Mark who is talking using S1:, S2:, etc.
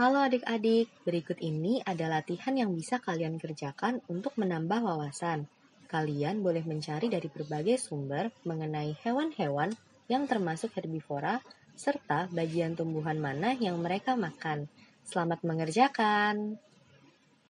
S1: Halo adik-adik, berikut ini ada latihan yang bisa kalian kerjakan untuk menambah wawasan. Kalian boleh mencari dari berbagai sumber mengenai hewan-hewan yang termasuk herbivora serta bagian tumbuhan mana yang mereka makan. Selamat mengerjakan!